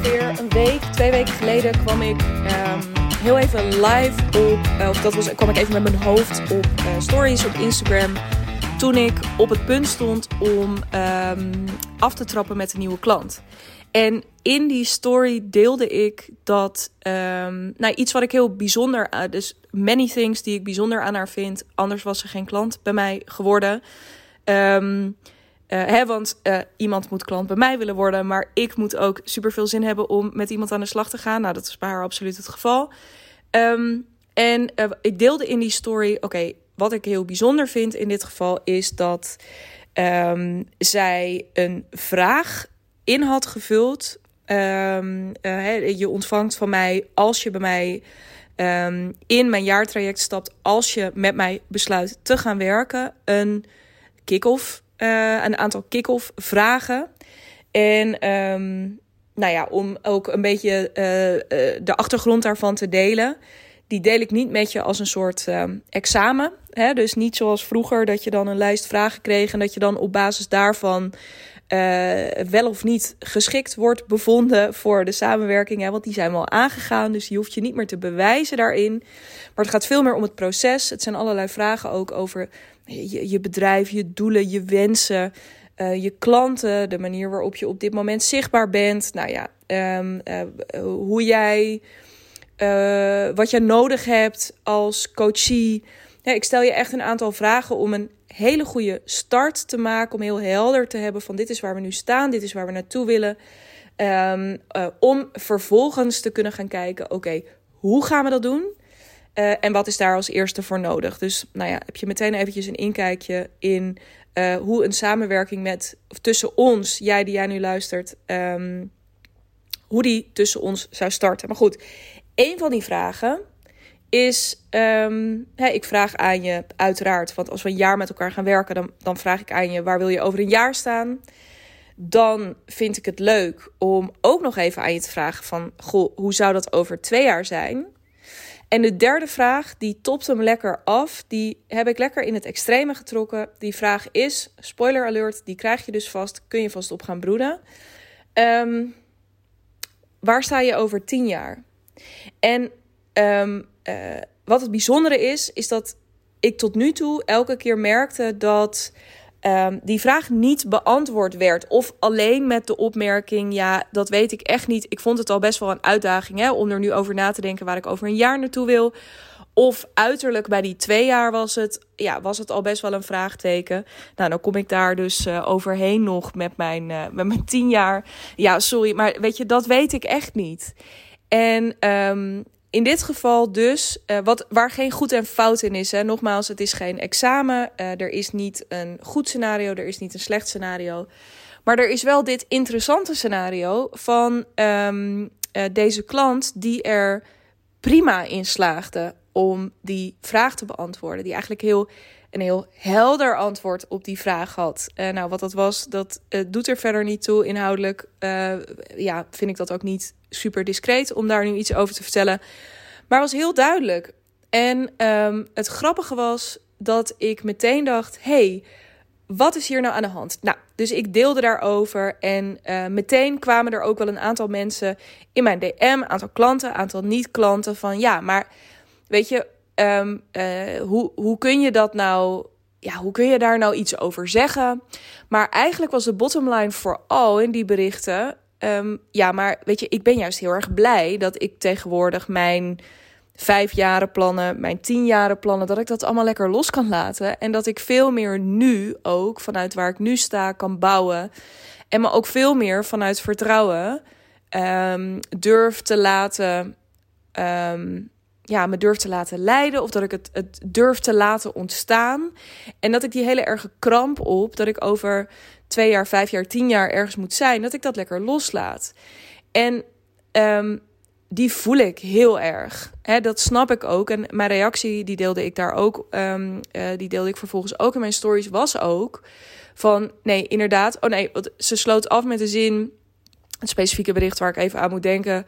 ongeveer een week, twee weken geleden kwam ik ehm, heel even live op, uh, of dat was, kwam ik even met mijn hoofd op uh, stories op Instagram. Toen ik op het punt stond om um, af te trappen met een nieuwe klant. En in die story deelde ik dat, um, nou iets wat ik heel bijzonder, uh, dus many things die ik bijzonder aan haar vind. Anders was ze geen klant bij mij geworden. Um, uh, hè, want uh, iemand moet klant bij mij willen worden, maar ik moet ook super veel zin hebben om met iemand aan de slag te gaan. Nou, dat is bij haar absoluut het geval. Um, en uh, ik deelde in die story, oké, wat ik heel bijzonder vind in dit geval is dat um, zij een vraag in had gevuld. Um, je ontvangt van mij als je bij mij in mijn jaartraject stapt, als je met mij besluit te gaan werken, een kick-off uh, een aantal kick-off vragen. En um, nou ja, om ook een beetje uh, uh, de achtergrond daarvan te delen. Die deel ik niet met je als een soort um, examen. Hè? Dus niet zoals vroeger dat je dan een lijst vragen kreeg en dat je dan op basis daarvan wel of niet geschikt wordt bevonden voor de samenwerking. Hè? Want die zijn wel aangegaan, dus je hoeft je niet meer te bewijzen daarin. Maar het gaat veel meer om het proces. Het zijn allerlei vragen ook over je, bedrijf, je doelen, je wensen, uh, je klanten, de manier waarop je op dit moment zichtbaar bent. Nou ja, um, uh, hoe jij, uh, wat je nodig hebt als coachie. Ja, ik stel je echt een aantal vragen om een hele goede start te maken. Om heel helder te hebben van dit is waar we nu staan, dit is waar we naartoe willen. Um, om vervolgens te kunnen gaan kijken, oké, hoe gaan we dat doen? Uh, en wat is daar als eerste voor nodig? Dus nou ja, heb je meteen eventjes een inkijkje in uh, hoe een samenwerking met, of tussen ons, jij die jij nu luistert, um, hoe die tussen ons zou starten. Maar goed, een van die vragen is, hè, ik vraag aan je uiteraard, want als we een jaar met elkaar gaan werken, dan, dan vraag ik aan je, waar wil je over een jaar staan? Dan vind ik het leuk om ook nog even aan je te vragen van, goh, hoe zou dat over twee jaar zijn? En de derde vraag, die topt hem lekker af. Die heb ik lekker in het extreme getrokken. Die vraag is, spoiler alert, die krijg je dus vast. Kun je vast op gaan broeden. Um, waar sta je over tien jaar? En um, uh, wat het bijzondere is, is dat ik tot nu toe elke keer merkte dat um, die vraag niet beantwoord werd. Of alleen met de opmerking: ja, dat weet ik echt niet. Ik vond het al best wel een uitdaging hè, om er nu over na te denken waar ik over een jaar naartoe wil. Of uiterlijk bij die twee jaar was het, ja, was het al best wel een vraagteken. Nou, dan kom ik daar dus uh, overheen nog met mijn, uh, met mijn tien jaar. Ja, sorry, maar weet je, dat weet ik echt niet. En um, in dit geval dus, uh, wat, waar geen goed en fout in is. Hè. Nogmaals, het is geen examen. Uh, er is niet een goed scenario, er is niet een slecht scenario. Maar er is wel dit interessante scenario van um, uh, deze klant die er prima in slaagde om die vraag te beantwoorden. Die eigenlijk heel, een heel helder antwoord op die vraag had. nou, wat dat was, dat doet er verder niet toe. Inhoudelijk ja, vind ik dat ook niet super discreet om daar nu iets over te vertellen. Maar was heel duidelijk. En um, het grappige was dat ik meteen dacht: hey, wat is hier nou aan de hand? Nou, dus ik deelde daarover. En uh, meteen kwamen er ook wel een aantal mensen in mijn DM, aantal klanten, aantal niet-klanten. Van ja, maar weet je, um, uh, hoe, hoe kun je dat nou ja, hoe kun je daar nou iets over zeggen? Maar eigenlijk was de bottomline vooral in die berichten. Um, ja, maar weet je, ik ben juist heel erg blij dat ik tegenwoordig mijn vijf jaren plannen, mijn tien jaren plannen, dat ik dat allemaal lekker los kan laten. En dat ik veel meer nu ook vanuit waar ik nu sta kan bouwen. En me ook veel meer vanuit vertrouwen um, durf te laten. Ja, me durf te laten leiden. Of dat ik het, het durf te laten ontstaan. En dat ik die hele erge kramp op. Dat ik over twee jaar, vijf jaar, tien jaar ergens moet zijn. Dat ik dat lekker loslaat. En um, die voel ik heel erg. He, dat snap ik ook. En mijn reactie, die deelde ik daar ook. Um, uh, die deelde ik vervolgens ook in mijn stories. Was ook van nee, inderdaad. Oh nee, ze sloot af met de zin. Het specifieke bericht waar ik even aan moet denken.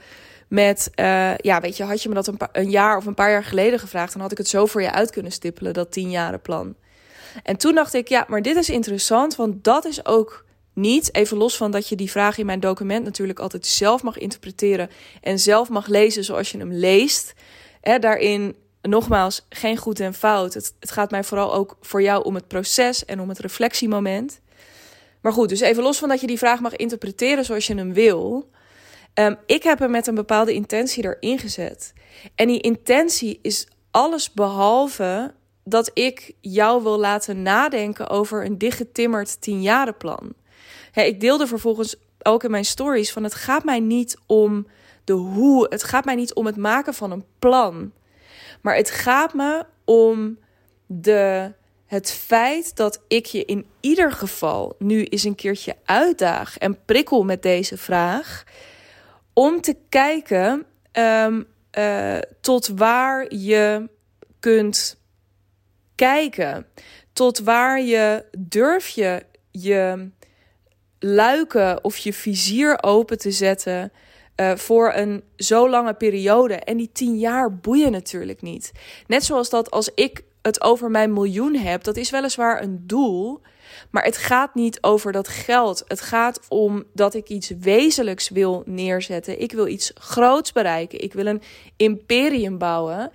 Met, uh, ja, weet je, had je me dat een, jaar of een paar jaar geleden gevraagd, dan had ik het zo voor je uit kunnen stippelen, dat plan. En toen dacht ik, ja, maar dit is interessant, want dat is ook niet. Even los van dat je die vraag in mijn document natuurlijk altijd zelf mag interpreteren en zelf mag lezen zoals je hem leest. He, daarin nogmaals geen goed en fout. Het gaat mij vooral ook voor jou om het proces en om het reflectiemoment. Maar goed, dus even los van dat je die vraag mag interpreteren zoals je hem wil. Um, ik heb hem met een bepaalde intentie erin gezet. En die intentie is alles behalve dat ik jou wil laten nadenken over een dichtgetimmerd tienjarenplan. Hey, ik deelde vervolgens ook in mijn stories van het gaat mij niet om de hoe, het gaat mij niet om het maken van een plan. Maar het gaat me om de, het feit dat ik je in ieder geval nu eens een keertje uitdaag en prikkel met deze vraag. Om te kijken um, uh, tot waar je kunt kijken. Tot waar je durf je je luiken of je vizier open te zetten uh, voor een zo lange periode. En die tien jaar boeien natuurlijk niet. Net zoals dat als ik het over mijn miljoen heb, dat is weliswaar een doel. Maar het gaat niet over dat geld. Het gaat om dat ik iets wezenlijks wil neerzetten. Ik wil iets groots bereiken. Ik wil een imperium bouwen.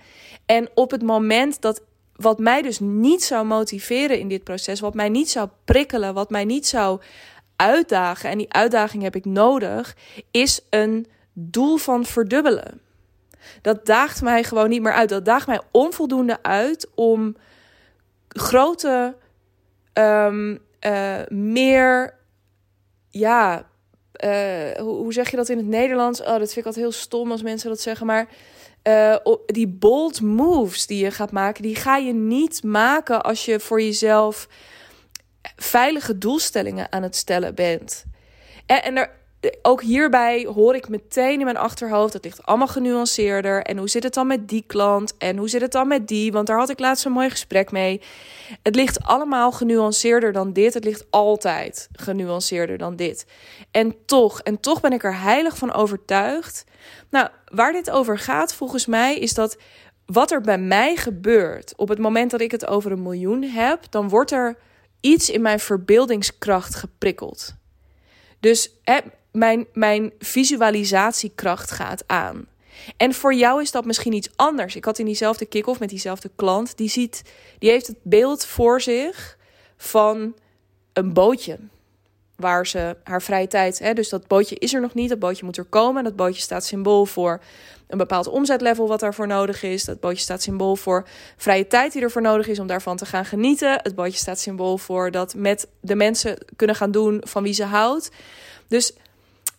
En op het moment dat wat mij dus niet zou motiveren in dit proces, wat mij niet zou prikkelen, wat mij niet zou uitdagen, en die uitdaging heb ik nodig, is een doel van verdubbelen. Dat daagt mij gewoon niet meer uit. Dat daagt mij onvoldoende uit om grote, um, uh, meer, ja, uh, hoe, hoe, zeg je dat in het Nederlands? Oh, dat vind ik altijd heel stom als mensen dat zeggen. Maar uh, die bold moves die je gaat maken, die ga je niet maken als je voor jezelf veilige doelstellingen aan het stellen bent. En, en er, ook hierbij hoor ik meteen in mijn achterhoofd, het ligt allemaal genuanceerder. En hoe zit het dan met die klant? En hoe zit het dan met die? Want daar had ik laatst een mooi gesprek mee. Het ligt allemaal genuanceerder dan dit. Het ligt altijd genuanceerder dan dit. En toch, en toch ben ik er heilig van overtuigd. Nou, waar dit over gaat volgens mij is dat wat er bij mij gebeurt op het moment dat ik het over een miljoen heb, dan wordt er iets in mijn verbeeldingskracht geprikkeld. Dus mijn, mijn visualisatiekracht gaat aan. En voor jou is dat misschien iets anders. Ik had in diezelfde kick-off met diezelfde klant, die ziet, die heeft het beeld voor zich van een bootje waar ze haar vrije tijd. Hè, dus dat bootje is er nog niet, dat bootje moet er komen. Dat bootje staat symbool voor een bepaald omzetlevel wat daarvoor nodig is. Dat bootje staat symbool voor vrije tijd die ervoor nodig is om daarvan te gaan genieten. Het bootje staat symbool voor dat met de mensen kunnen gaan doen van wie ze houdt. Dus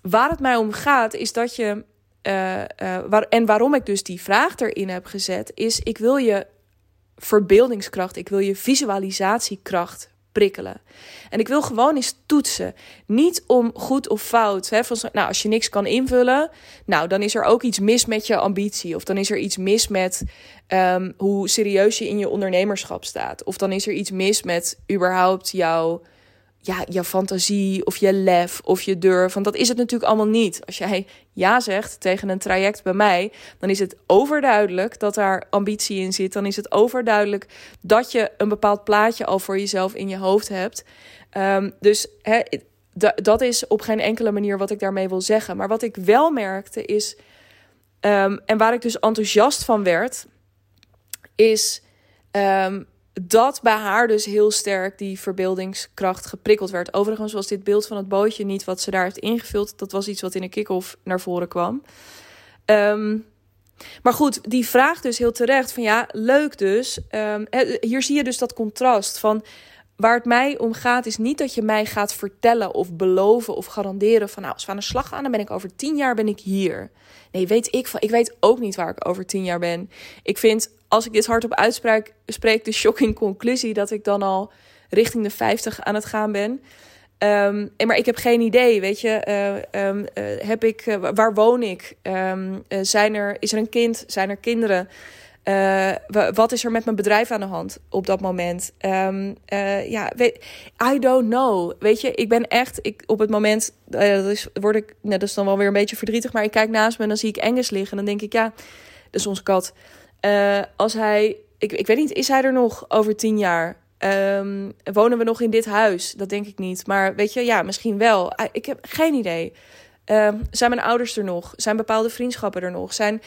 waar het mij om gaat, is dat je. Uh, uh, waar, en waarom ik dus die vraag erin heb gezet, is: ik wil je verbeeldingskracht, ik wil je visualisatiekracht prikkelen. En ik wil gewoon eens toetsen. Niet om goed of fout. Hè, van, nou, als je niks kan invullen, nou, dan is er ook iets mis met je ambitie. Of dan is er iets mis met um, hoe serieus je in je ondernemerschap staat. Of dan is er iets mis met überhaupt jouw ja, je fantasie of je lef of je durf. Want dat is het natuurlijk allemaal niet. Als jij ja zegt tegen een traject bij mij, dan is het overduidelijk dat daar ambitie in zit. Dan is het overduidelijk dat je een bepaald plaatje al voor jezelf in je hoofd hebt. Um, dus hè, dat is op geen enkele manier wat ik daarmee wil zeggen. Maar wat ik wel merkte is, um, en waar ik dus enthousiast van werd, is. Um, dat bij haar dus heel sterk die verbeeldingskracht geprikkeld werd. Overigens was dit beeld van het bootje niet wat ze daar heeft ingevuld. Dat was iets wat in een kick-off naar voren kwam. Um, maar goed, die vraag dus heel terecht van ja, leuk dus. Um, hier zie je dus dat contrast van waar het mij om gaat is niet dat je mij gaat vertellen of beloven of garanderen van nou, als we aan de slag gaan, dan ben ik over tien jaar ben ik hier. Nee, weet ik van. Ik weet ook niet waar ik over tien jaar ben. Ik vind als ik dit hardop uitspreek, spreek de shocking conclusie dat ik dan al richting de 50 aan het gaan ben. Um, maar ik heb geen idee, weet je. Uh, um, uh, heb ik, uh, waar woon ik? Um, zijn er, is er een kind? Zijn er kinderen? Wat is er met mijn bedrijf aan de hand op dat moment? ja, weet, I don't know. Weet je, ik ben echt, ik, op het moment, dat is, word ik, net dat is dan wel weer een beetje verdrietig, maar ik kijk naast me en dan zie ik Engels liggen. En dan denk ik, ja, dat is onze kat. Als hij, ik, ik weet niet, is hij er nog over tien jaar? Ehm, wonen we nog in dit huis? Dat denk ik niet. Maar weet je, ja, misschien wel. Ah, ik heb geen idee. Um, zijn mijn ouders er nog? Zijn bepaalde vriendschappen er nog? Zijn...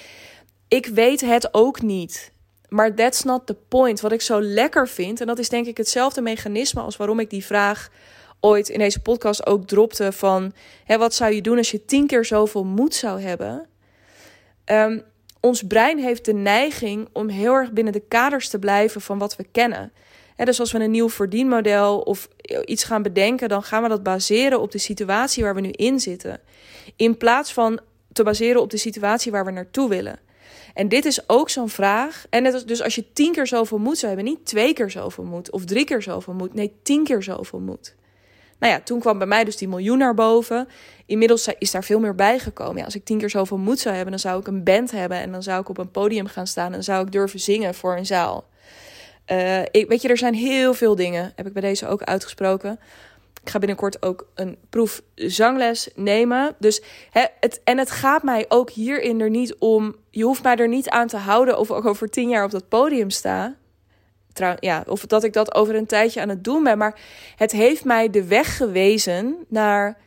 Ik weet het ook niet. Maar that's not the point. Wat ik zo lekker vind, en dat is denk ik hetzelfde mechanisme als waarom ik die vraag ooit in deze podcast ook dropte van... Hè, wat zou je doen als je tien keer zoveel moed zou hebben? Ehm, ons brein heeft de neiging om heel erg binnen de kaders te blijven van wat we kennen. dus als we een nieuw verdienmodel of iets gaan bedenken, dan gaan we dat baseren op de situatie waar we nu in zitten. In plaats van te baseren op de situatie waar we naartoe willen. En dit is ook zo'n vraag. En net als, dus als je tien keer zoveel moed zou hebben, niet twee keer zoveel moed of drie keer zoveel moed, nee, tien keer zoveel moed. Nou ja, toen kwam bij mij dus die miljoen naar boven. Inmiddels is daar veel meer bijgekomen. Ja, als ik tien keer zoveel moed zou hebben, dan zou ik een band hebben. En dan zou ik op een podium gaan staan en zou ik durven zingen voor een zaal. Uh, ik, weet je, er zijn heel veel dingen, heb ik bij deze ook uitgesproken. Ik ga binnenkort ook een proef zangles nemen. Dus hè, het, en het gaat mij ook hierin er niet om. Je hoeft mij er niet aan te houden of ik over tien jaar op dat podium sta. Trouw, ja, of dat ik dat over een tijdje aan het doen ben. Maar het heeft mij de weg gewezen naar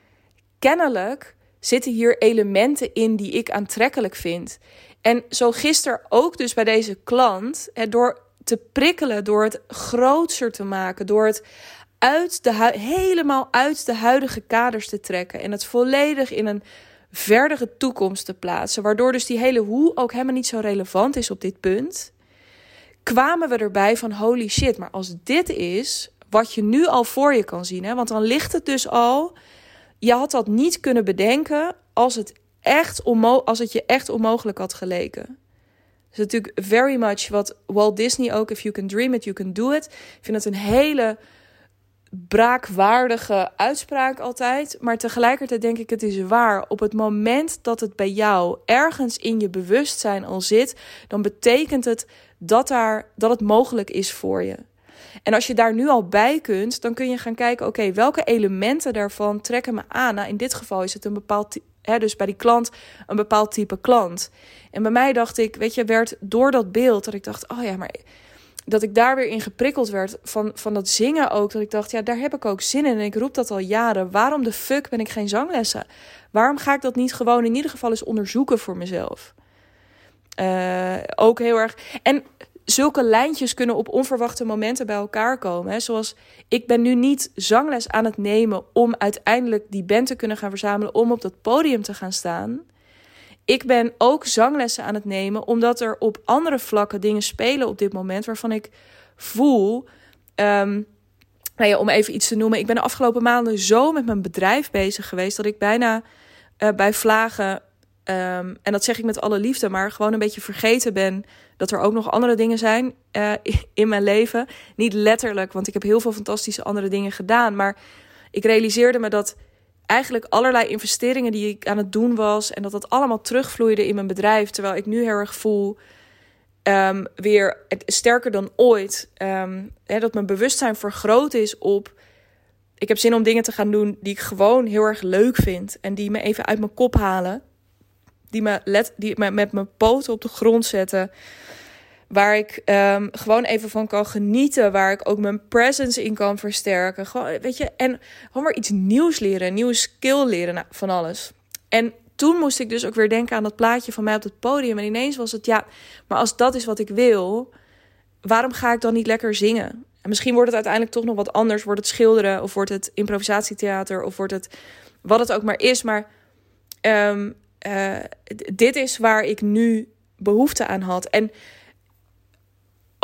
kennelijk zitten hier elementen in die ik aantrekkelijk vind. En zo gisteren ook dus bij deze klant, door te prikkelen, door het groter te maken, door het uit de helemaal uit de huidige kaders te trekken en het volledig in een verdere toekomst te plaatsen, waardoor dus die hele hoe ook helemaal niet zo relevant is op dit punt kwamen we erbij van holy shit, maar als dit is wat je nu al voor je kan zien, hè, want dan ligt het dus al, je had dat niet kunnen bedenken als het, echt als het je echt onmogelijk had geleken. Dat is natuurlijk very much wat Walt Disney ook, if you can dream it, you can do it. Ik vind het een hele braakwaardige uitspraak altijd. Maar tegelijkertijd denk ik, het is waar. Op het moment dat het bij jou ergens in je bewustzijn al zit, dan betekent het dat, daar, dat het mogelijk is voor je. En als je daar nu al bij kunt, dan kun je gaan kijken: oké, welke elementen daarvan trekken me aan? Nou, in dit geval is het een bepaald, hè, dus bij die klant een bepaald type klant. En bij mij dacht ik, weet je, werd door dat beeld dat ik dacht: oh ja, maar dat ik daar weer in geprikkeld werd van, van dat zingen ook. Dat ik dacht, ja, daar heb ik ook zin in. En ik roep dat al jaren. Waarom de fuck ben ik geen zanglessen? Waarom ga ik dat niet gewoon in ieder geval eens onderzoeken voor mezelf? Uh, ook heel erg. En zulke lijntjes kunnen op onverwachte momenten bij elkaar komen. Hè? Zoals ik ben nu niet zangles aan het nemen om uiteindelijk die band te kunnen gaan verzamelen om op dat podium te gaan staan. Ik ben ook zanglessen aan het nemen omdat er op andere vlakken dingen spelen op dit moment waarvan ik voel. Um, nou ja, om even iets te noemen. Ik ben de afgelopen maanden zo met mijn bedrijf bezig geweest dat ik bijna uh, bij vlagen Um, en dat zeg ik met alle liefde, maar gewoon een beetje vergeten ben dat er ook nog andere dingen zijn uh, in mijn leven. Niet letterlijk, want ik heb heel veel fantastische andere dingen gedaan. Maar ik realiseerde me dat eigenlijk allerlei investeringen die ik aan het doen was. en dat dat allemaal terugvloeide in mijn bedrijf. Terwijl ik nu heel erg voel. Um, weer sterker dan ooit. Hè, dat mijn bewustzijn vergroot is op. Ik heb zin om dingen te gaan doen die ik gewoon heel erg leuk vind. En die me even uit mijn kop halen die me, let, die me met mijn poten op de grond zetten. Waar ik um, gewoon even van kan genieten. Waar ik ook mijn presence in kan versterken. Gewoon, weet je, en gewoon maar iets nieuws leren. Een nieuwe skill leren nou, van alles. En toen moest ik dus ook weer denken aan dat plaatje van mij op het podium. En ineens was het, ja, maar als dat is wat ik wil, waarom ga ik dan niet lekker zingen? En misschien wordt het uiteindelijk toch nog wat anders. Wordt het schilderen of wordt het improvisatietheater of wordt het wat het ook maar is. Maar um, uh, dit is waar ik nu behoefte aan had. En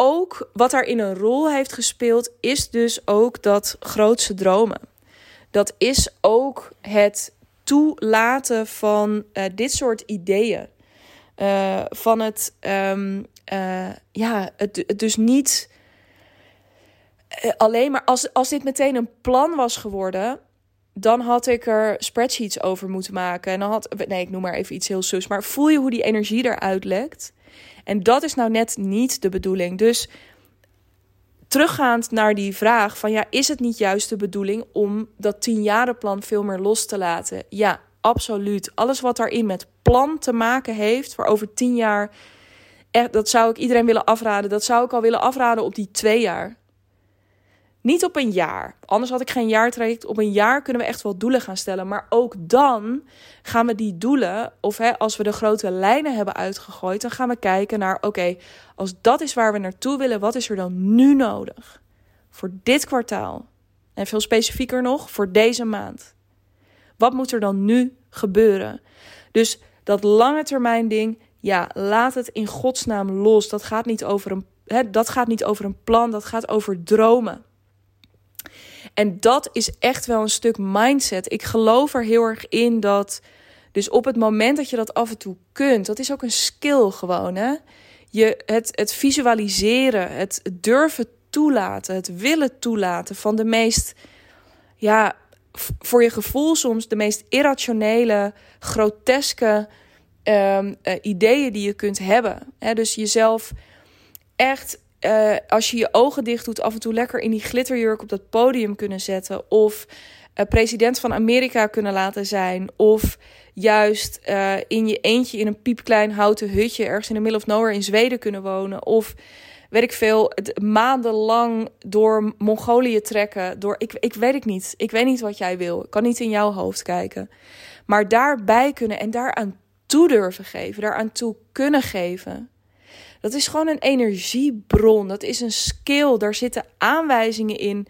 ook wat daarin een rol heeft gespeeld, is dus ook dat grootse dromen. Dat is ook het toelaten van uh, dit soort ideeën. Uh, van het, um, ja, het, het dus niet alleen maar als, als dit meteen een plan was geworden, dan had ik er spreadsheets over moeten maken. En dan had, nee, ik noem maar even iets heel sus. Maar voel je hoe die energie eruit lekt? En dat is nou net niet de bedoeling. Dus teruggaand naar die vraag van ja, is het niet juist de bedoeling om dat tienjarenplan veel meer los te laten? Ja, absoluut. Alles wat daarin met plan te maken heeft voor over tien jaar, dat zou ik iedereen willen afraden. Dat zou ik al willen afraden op die twee jaar. Niet op een jaar. Anders had ik geen jaartraject. Op een jaar kunnen we echt wel doelen gaan stellen. Maar ook dan gaan we die doelen, of hè, als we de grote lijnen hebben uitgegooid, dan gaan we kijken naar: oké, als dat is waar we naartoe willen, wat is er dan nu nodig? Voor dit kwartaal. En veel specifieker nog, voor deze maand. Wat moet er dan nu gebeuren? Dus dat lange termijn ding, ja, laat het in godsnaam los. Dat gaat niet over een, hè, dat gaat niet over een plan, dat gaat over dromen. En dat is echt wel een stuk mindset. Ik geloof er heel erg in dat. Dus op het moment dat je dat af en toe kunt, dat is ook een skill gewoon. Hè? Je, het, het visualiseren, het durven toelaten, het willen toelaten van de meest, ja, voor je gevoel soms de meest irrationele, groteske um, uh, ideeën die je kunt hebben. Hè? Dus jezelf echt uh, als je je ogen dicht doet, af en toe lekker in die glitterjurk op dat podium kunnen zetten. Of uh, president van Amerika kunnen laten zijn. Of juist uh, in je eentje in een piepklein houten hutje ergens in de middle of nowhere in Zweden kunnen wonen. Of weet ik veel, maandenlang door Mongolië trekken. Door, ik, ik weet het niet. Ik weet niet wat jij wil. Ik kan niet in jouw hoofd kijken. Maar daarbij kunnen en daaraan toe durven geven. Daaraan toe kunnen geven. Dat is gewoon een energiebron. Dat is een skill. Daar zitten aanwijzingen in.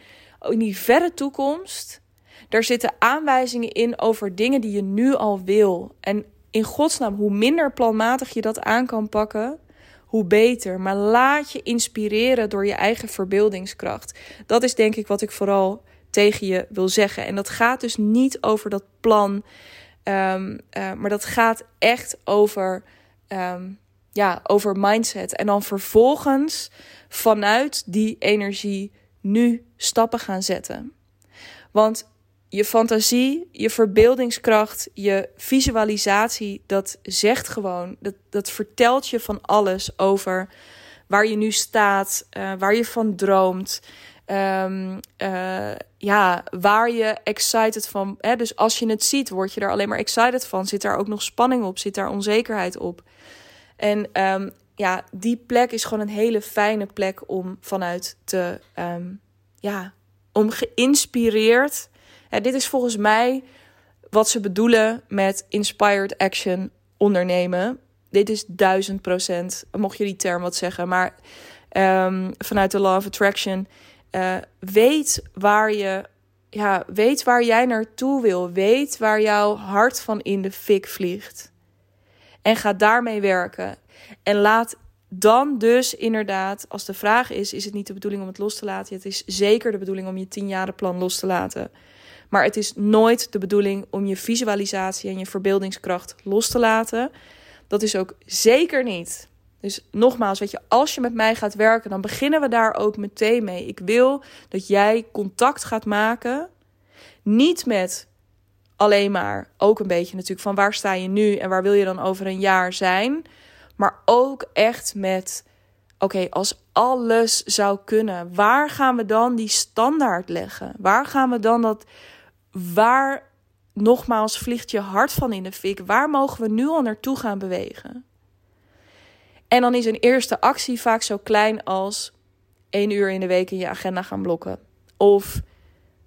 In die verre toekomst. Daar zitten aanwijzingen in over dingen die je nu al wil. En in godsnaam, hoe minder planmatig je dat aan kan pakken, hoe beter. Maar laat je inspireren door je eigen verbeeldingskracht. Dat is denk ik wat ik vooral tegen je wil zeggen. En dat gaat dus niet over dat plan. Um, uh, maar dat gaat echt over um, ja, over mindset. En dan vervolgens vanuit die energie nu stappen gaan zetten. Want je fantasie, je verbeeldingskracht, je visualisatie, dat zegt gewoon, dat, dat vertelt je van alles over waar je nu staat, uh, waar je van droomt. Um, uh, ja, waar je excited van. Hè? Dus als je het ziet, word je er alleen maar excited van. Zit daar ook nog spanning op? Zit daar onzekerheid op? En um, ja, die plek is gewoon een hele fijne plek om vanuit te, um, ja, om geïnspireerd. Ja, dit is volgens mij wat ze bedoelen met inspired action ondernemen. Dit is duizend procent, mocht je die term wat zeggen, maar um, vanuit de law of attraction. Uh, weet waar je, ja, weet waar jij naartoe wil. Weet waar jouw hart van in de fik vliegt. En ga daarmee werken. En laat dan dus inderdaad, als de vraag is: is het niet de bedoeling om het los te laten? Het is zeker de bedoeling om je plan los te laten. Maar het is nooit de bedoeling om je visualisatie en je verbeeldingskracht los te laten. Dat is ook zeker niet. Dus nogmaals, weet je, als je met mij gaat werken, dan beginnen we daar ook meteen mee. Ik wil dat jij contact gaat maken. Niet met alleen maar ook een beetje natuurlijk van waar sta je nu en waar wil je dan over een jaar zijn. Maar ook echt met, oké, als alles zou kunnen, waar gaan we dan die standaard leggen? Waar gaan we dan dat, waar nogmaals vliegt je hart van in de fik? Waar mogen we nu al naartoe gaan bewegen? En dan is een eerste actie vaak zo klein als één uur in de week in je agenda gaan blokken. Of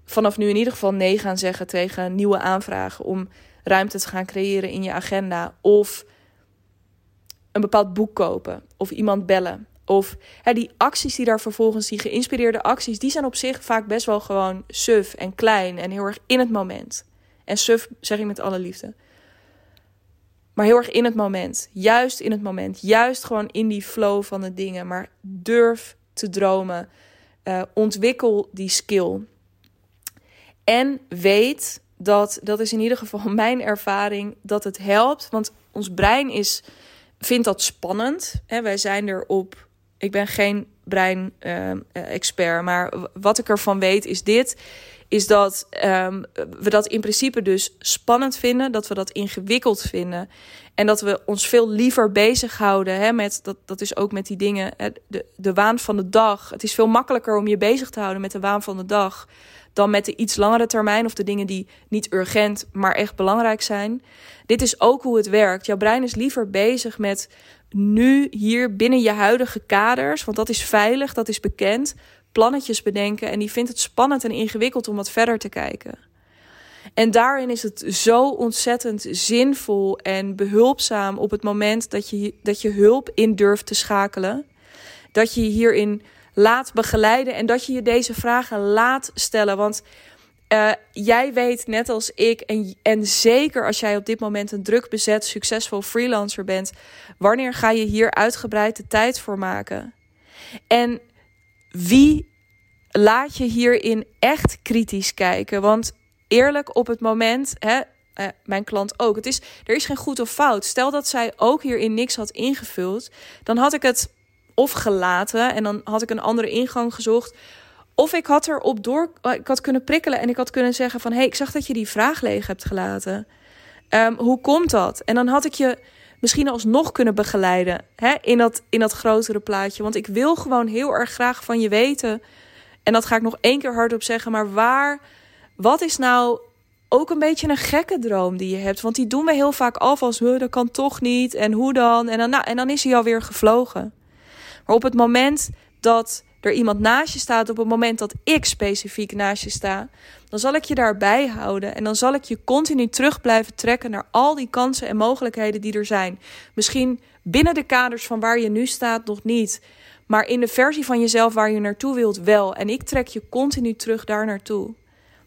vanaf nu in ieder geval nee gaan zeggen tegen nieuwe aanvragen om ruimte te gaan creëren in je agenda. Of een bepaald boek kopen. Of iemand bellen. Of hè, die acties die daar vervolgens, die geïnspireerde acties, die zijn op zich vaak best wel gewoon suf en klein en heel erg in het moment. En suf zeg ik met alle liefde. Maar heel erg in het moment. Juist in het moment. Juist gewoon in die flow van de dingen. Maar durf te dromen. Uh, ontwikkel die skill. En weet dat, dat is in ieder geval mijn ervaring, dat het helpt. Want ons brein is, vindt dat spannend. Hè? Wij zijn erop. Ik ben geen brein-expert, uh, maar wat ik ervan weet is dit. Is dat um, we dat in principe dus spannend vinden, dat we dat ingewikkeld vinden. En dat we ons veel liever bezighouden hè, met, dat, dat is ook met die dingen, de, de waan van de dag. Het is veel makkelijker om je bezig te houden met de waan van de dag dan met de iets langere termijn of de dingen die niet urgent, maar echt belangrijk zijn. Dit is ook hoe het werkt. Jouw brein is liever bezig met nu hier binnen je huidige kaders, want dat is veilig, dat is bekend. plannetjes bedenken en die vindt het spannend en ingewikkeld om wat verder te kijken. En daarin is het zo ontzettend zinvol en behulpzaam op het moment dat je, dat je hulp in durft te schakelen. Dat je hierin laat begeleiden en dat je je deze vragen laat stellen. Want uh, jij weet net als ik, en, en zeker als jij op dit moment een druk bezet, succesvol freelancer bent, wanneer ga je hier uitgebreid de tijd voor maken? En wie laat je hierin echt kritisch kijken? Want eerlijk, op het moment, hè, uh, mijn klant ook, het is, er is geen goed of fout. Stel dat zij ook hierin niks had ingevuld, dan had ik het of gelaten en dan had ik een andere ingang gezocht. Of ik had erop door, ik had kunnen prikkelen en ik had kunnen zeggen van... hé, hey, ik zag dat je die vraag leeg hebt gelaten. Um, hoe komt dat? En dan had ik je misschien alsnog kunnen begeleiden hè, in, dat, in dat grotere plaatje. Want ik wil gewoon heel erg graag van je weten. En dat ga ik nog één keer hardop zeggen. Maar waar, wat is nou ook een beetje een gekke droom die je hebt? Want die doen we heel vaak af als, dat kan toch niet en hoe dan? En dan, nou, en dan is hij alweer gevlogen. Maar op het moment dat er iemand naast je staat, op het moment dat ik specifiek naast je sta, dan zal ik je daarbij houden en dan zal ik je continu terug blijven trekken naar al die kansen en mogelijkheden die er zijn. Misschien binnen de kaders van waar je nu staat nog niet, maar in de versie van jezelf waar je naartoe wilt wel. En ik trek je continu terug daar naartoe.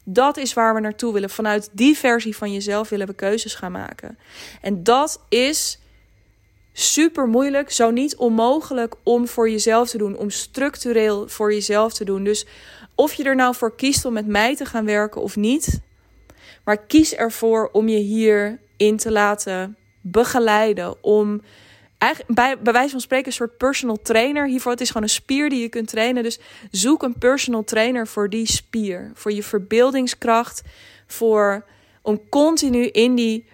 Dat is waar we naartoe willen. Vanuit die versie van jezelf willen we keuzes gaan maken. En dat is super moeilijk, zo niet onmogelijk om voor jezelf te doen, om structureel voor jezelf te doen. Dus of je er nou voor kiest om met mij te gaan werken of niet, maar kies ervoor om je hierin te laten begeleiden, om eigenlijk bij, bij wijze van spreken een soort personal trainer. Hiervoor het is gewoon een spier die je kunt trainen. Dus zoek een personal trainer voor die spier, voor je verbeeldingskracht, voor om continu in die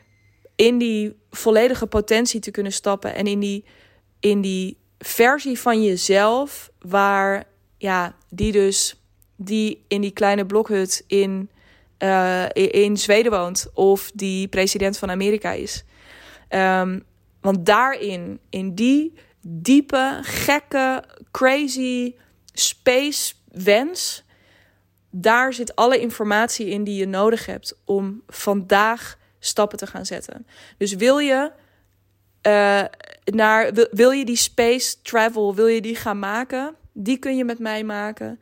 in die volledige potentie te kunnen stappen en in die, in die versie van jezelf waar ja, die dus die in die kleine blokhut in, uh, in Zweden woont of die president van Amerika is. Um, want daarin, in die diepe, gekke, crazy space wens, daar zit alle informatie in die je nodig hebt om vandaag stappen te gaan zetten. Dus wil je uh, naar, wil, wil, je die space travel, wil je die gaan maken? Die kun je met mij maken.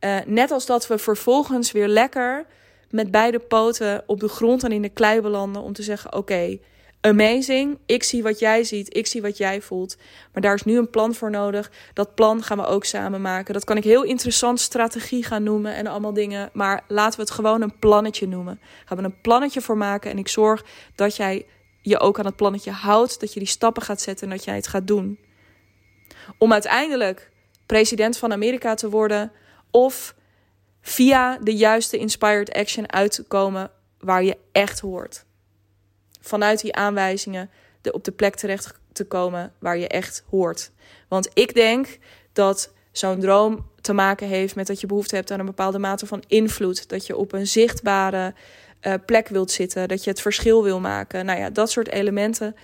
Uh, net als dat we vervolgens weer lekker met beide poten op de grond en in de klei belanden om te zeggen: oké. Amazing. Ik zie wat jij ziet, ik zie wat jij voelt. Maar daar is nu een plan voor nodig. Dat plan gaan we ook samen maken. Dat kan ik heel interessant strategie gaan noemen en allemaal dingen. Maar laten we het gewoon een plannetje noemen. Gaan we een plannetje voor maken en ik zorg dat jij je ook aan het plannetje houdt. Dat je die stappen gaat zetten en dat jij het gaat doen. Om uiteindelijk president van Amerika te worden of via de juiste inspired action uit te komen waar je echt hoort vanuit die aanwijzingen de, op de plek terecht te komen waar je echt hoort. Want ik denk dat zo'n droom te maken heeft met dat je behoefte hebt aan een bepaalde mate van invloed. Dat je op een zichtbare uh, plek wilt zitten, dat je het verschil wil maken. Nou ja, dat soort elementen.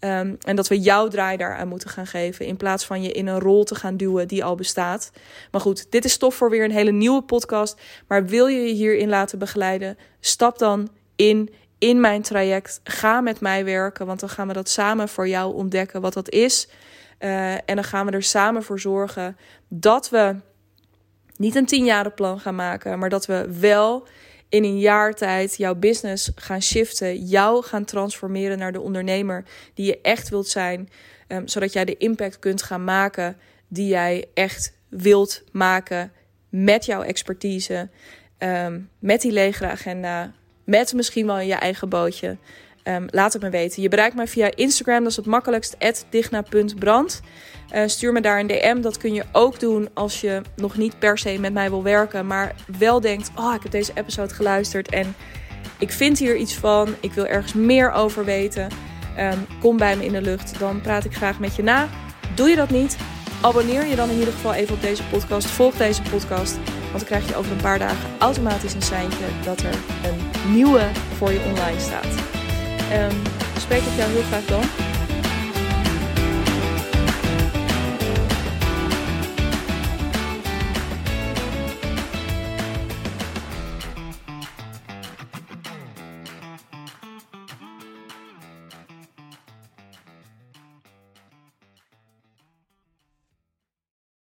Um, en dat we jouw draai daaraan moeten gaan geven. In plaats van je in een rol te gaan duwen die al bestaat. Maar goed, dit is stof voor weer een hele nieuwe podcast. Maar wil je je hierin laten begeleiden? Stap dan in in mijn traject. Ga met mij werken, want dan gaan we dat samen voor jou ontdekken wat dat is. Uh, en dan gaan we er samen voor zorgen dat we niet een tienjarenplan gaan maken, maar dat we wel in een jaar tijd jouw business gaan shiften, jou gaan transformeren naar de ondernemer die je echt wilt zijn, um, zodat jij de impact kunt gaan maken die jij echt wilt maken met jouw expertise, um, met die legere agenda, met misschien wel je eigen bootje. Um, laat het me weten. Je bereikt mij via Instagram, dat is het makkelijkst, digna.brand. Uh, stuur me daar een DM. Dat kun je ook doen als je nog niet per se met mij wil werken, maar wel denkt: Oh, ik heb deze episode geluisterd en ik vind hier iets van. Ik wil ergens meer over weten. Um, kom bij me in de lucht, dan praat ik graag met je na. Doe je dat niet? Abonneer je dan in ieder geval even op deze podcast. Volg deze podcast. Want dan krijg je over een paar dagen automatisch een seintje dat er een nieuwe voor je online staat. Um, spreek ik jou heel graag dan.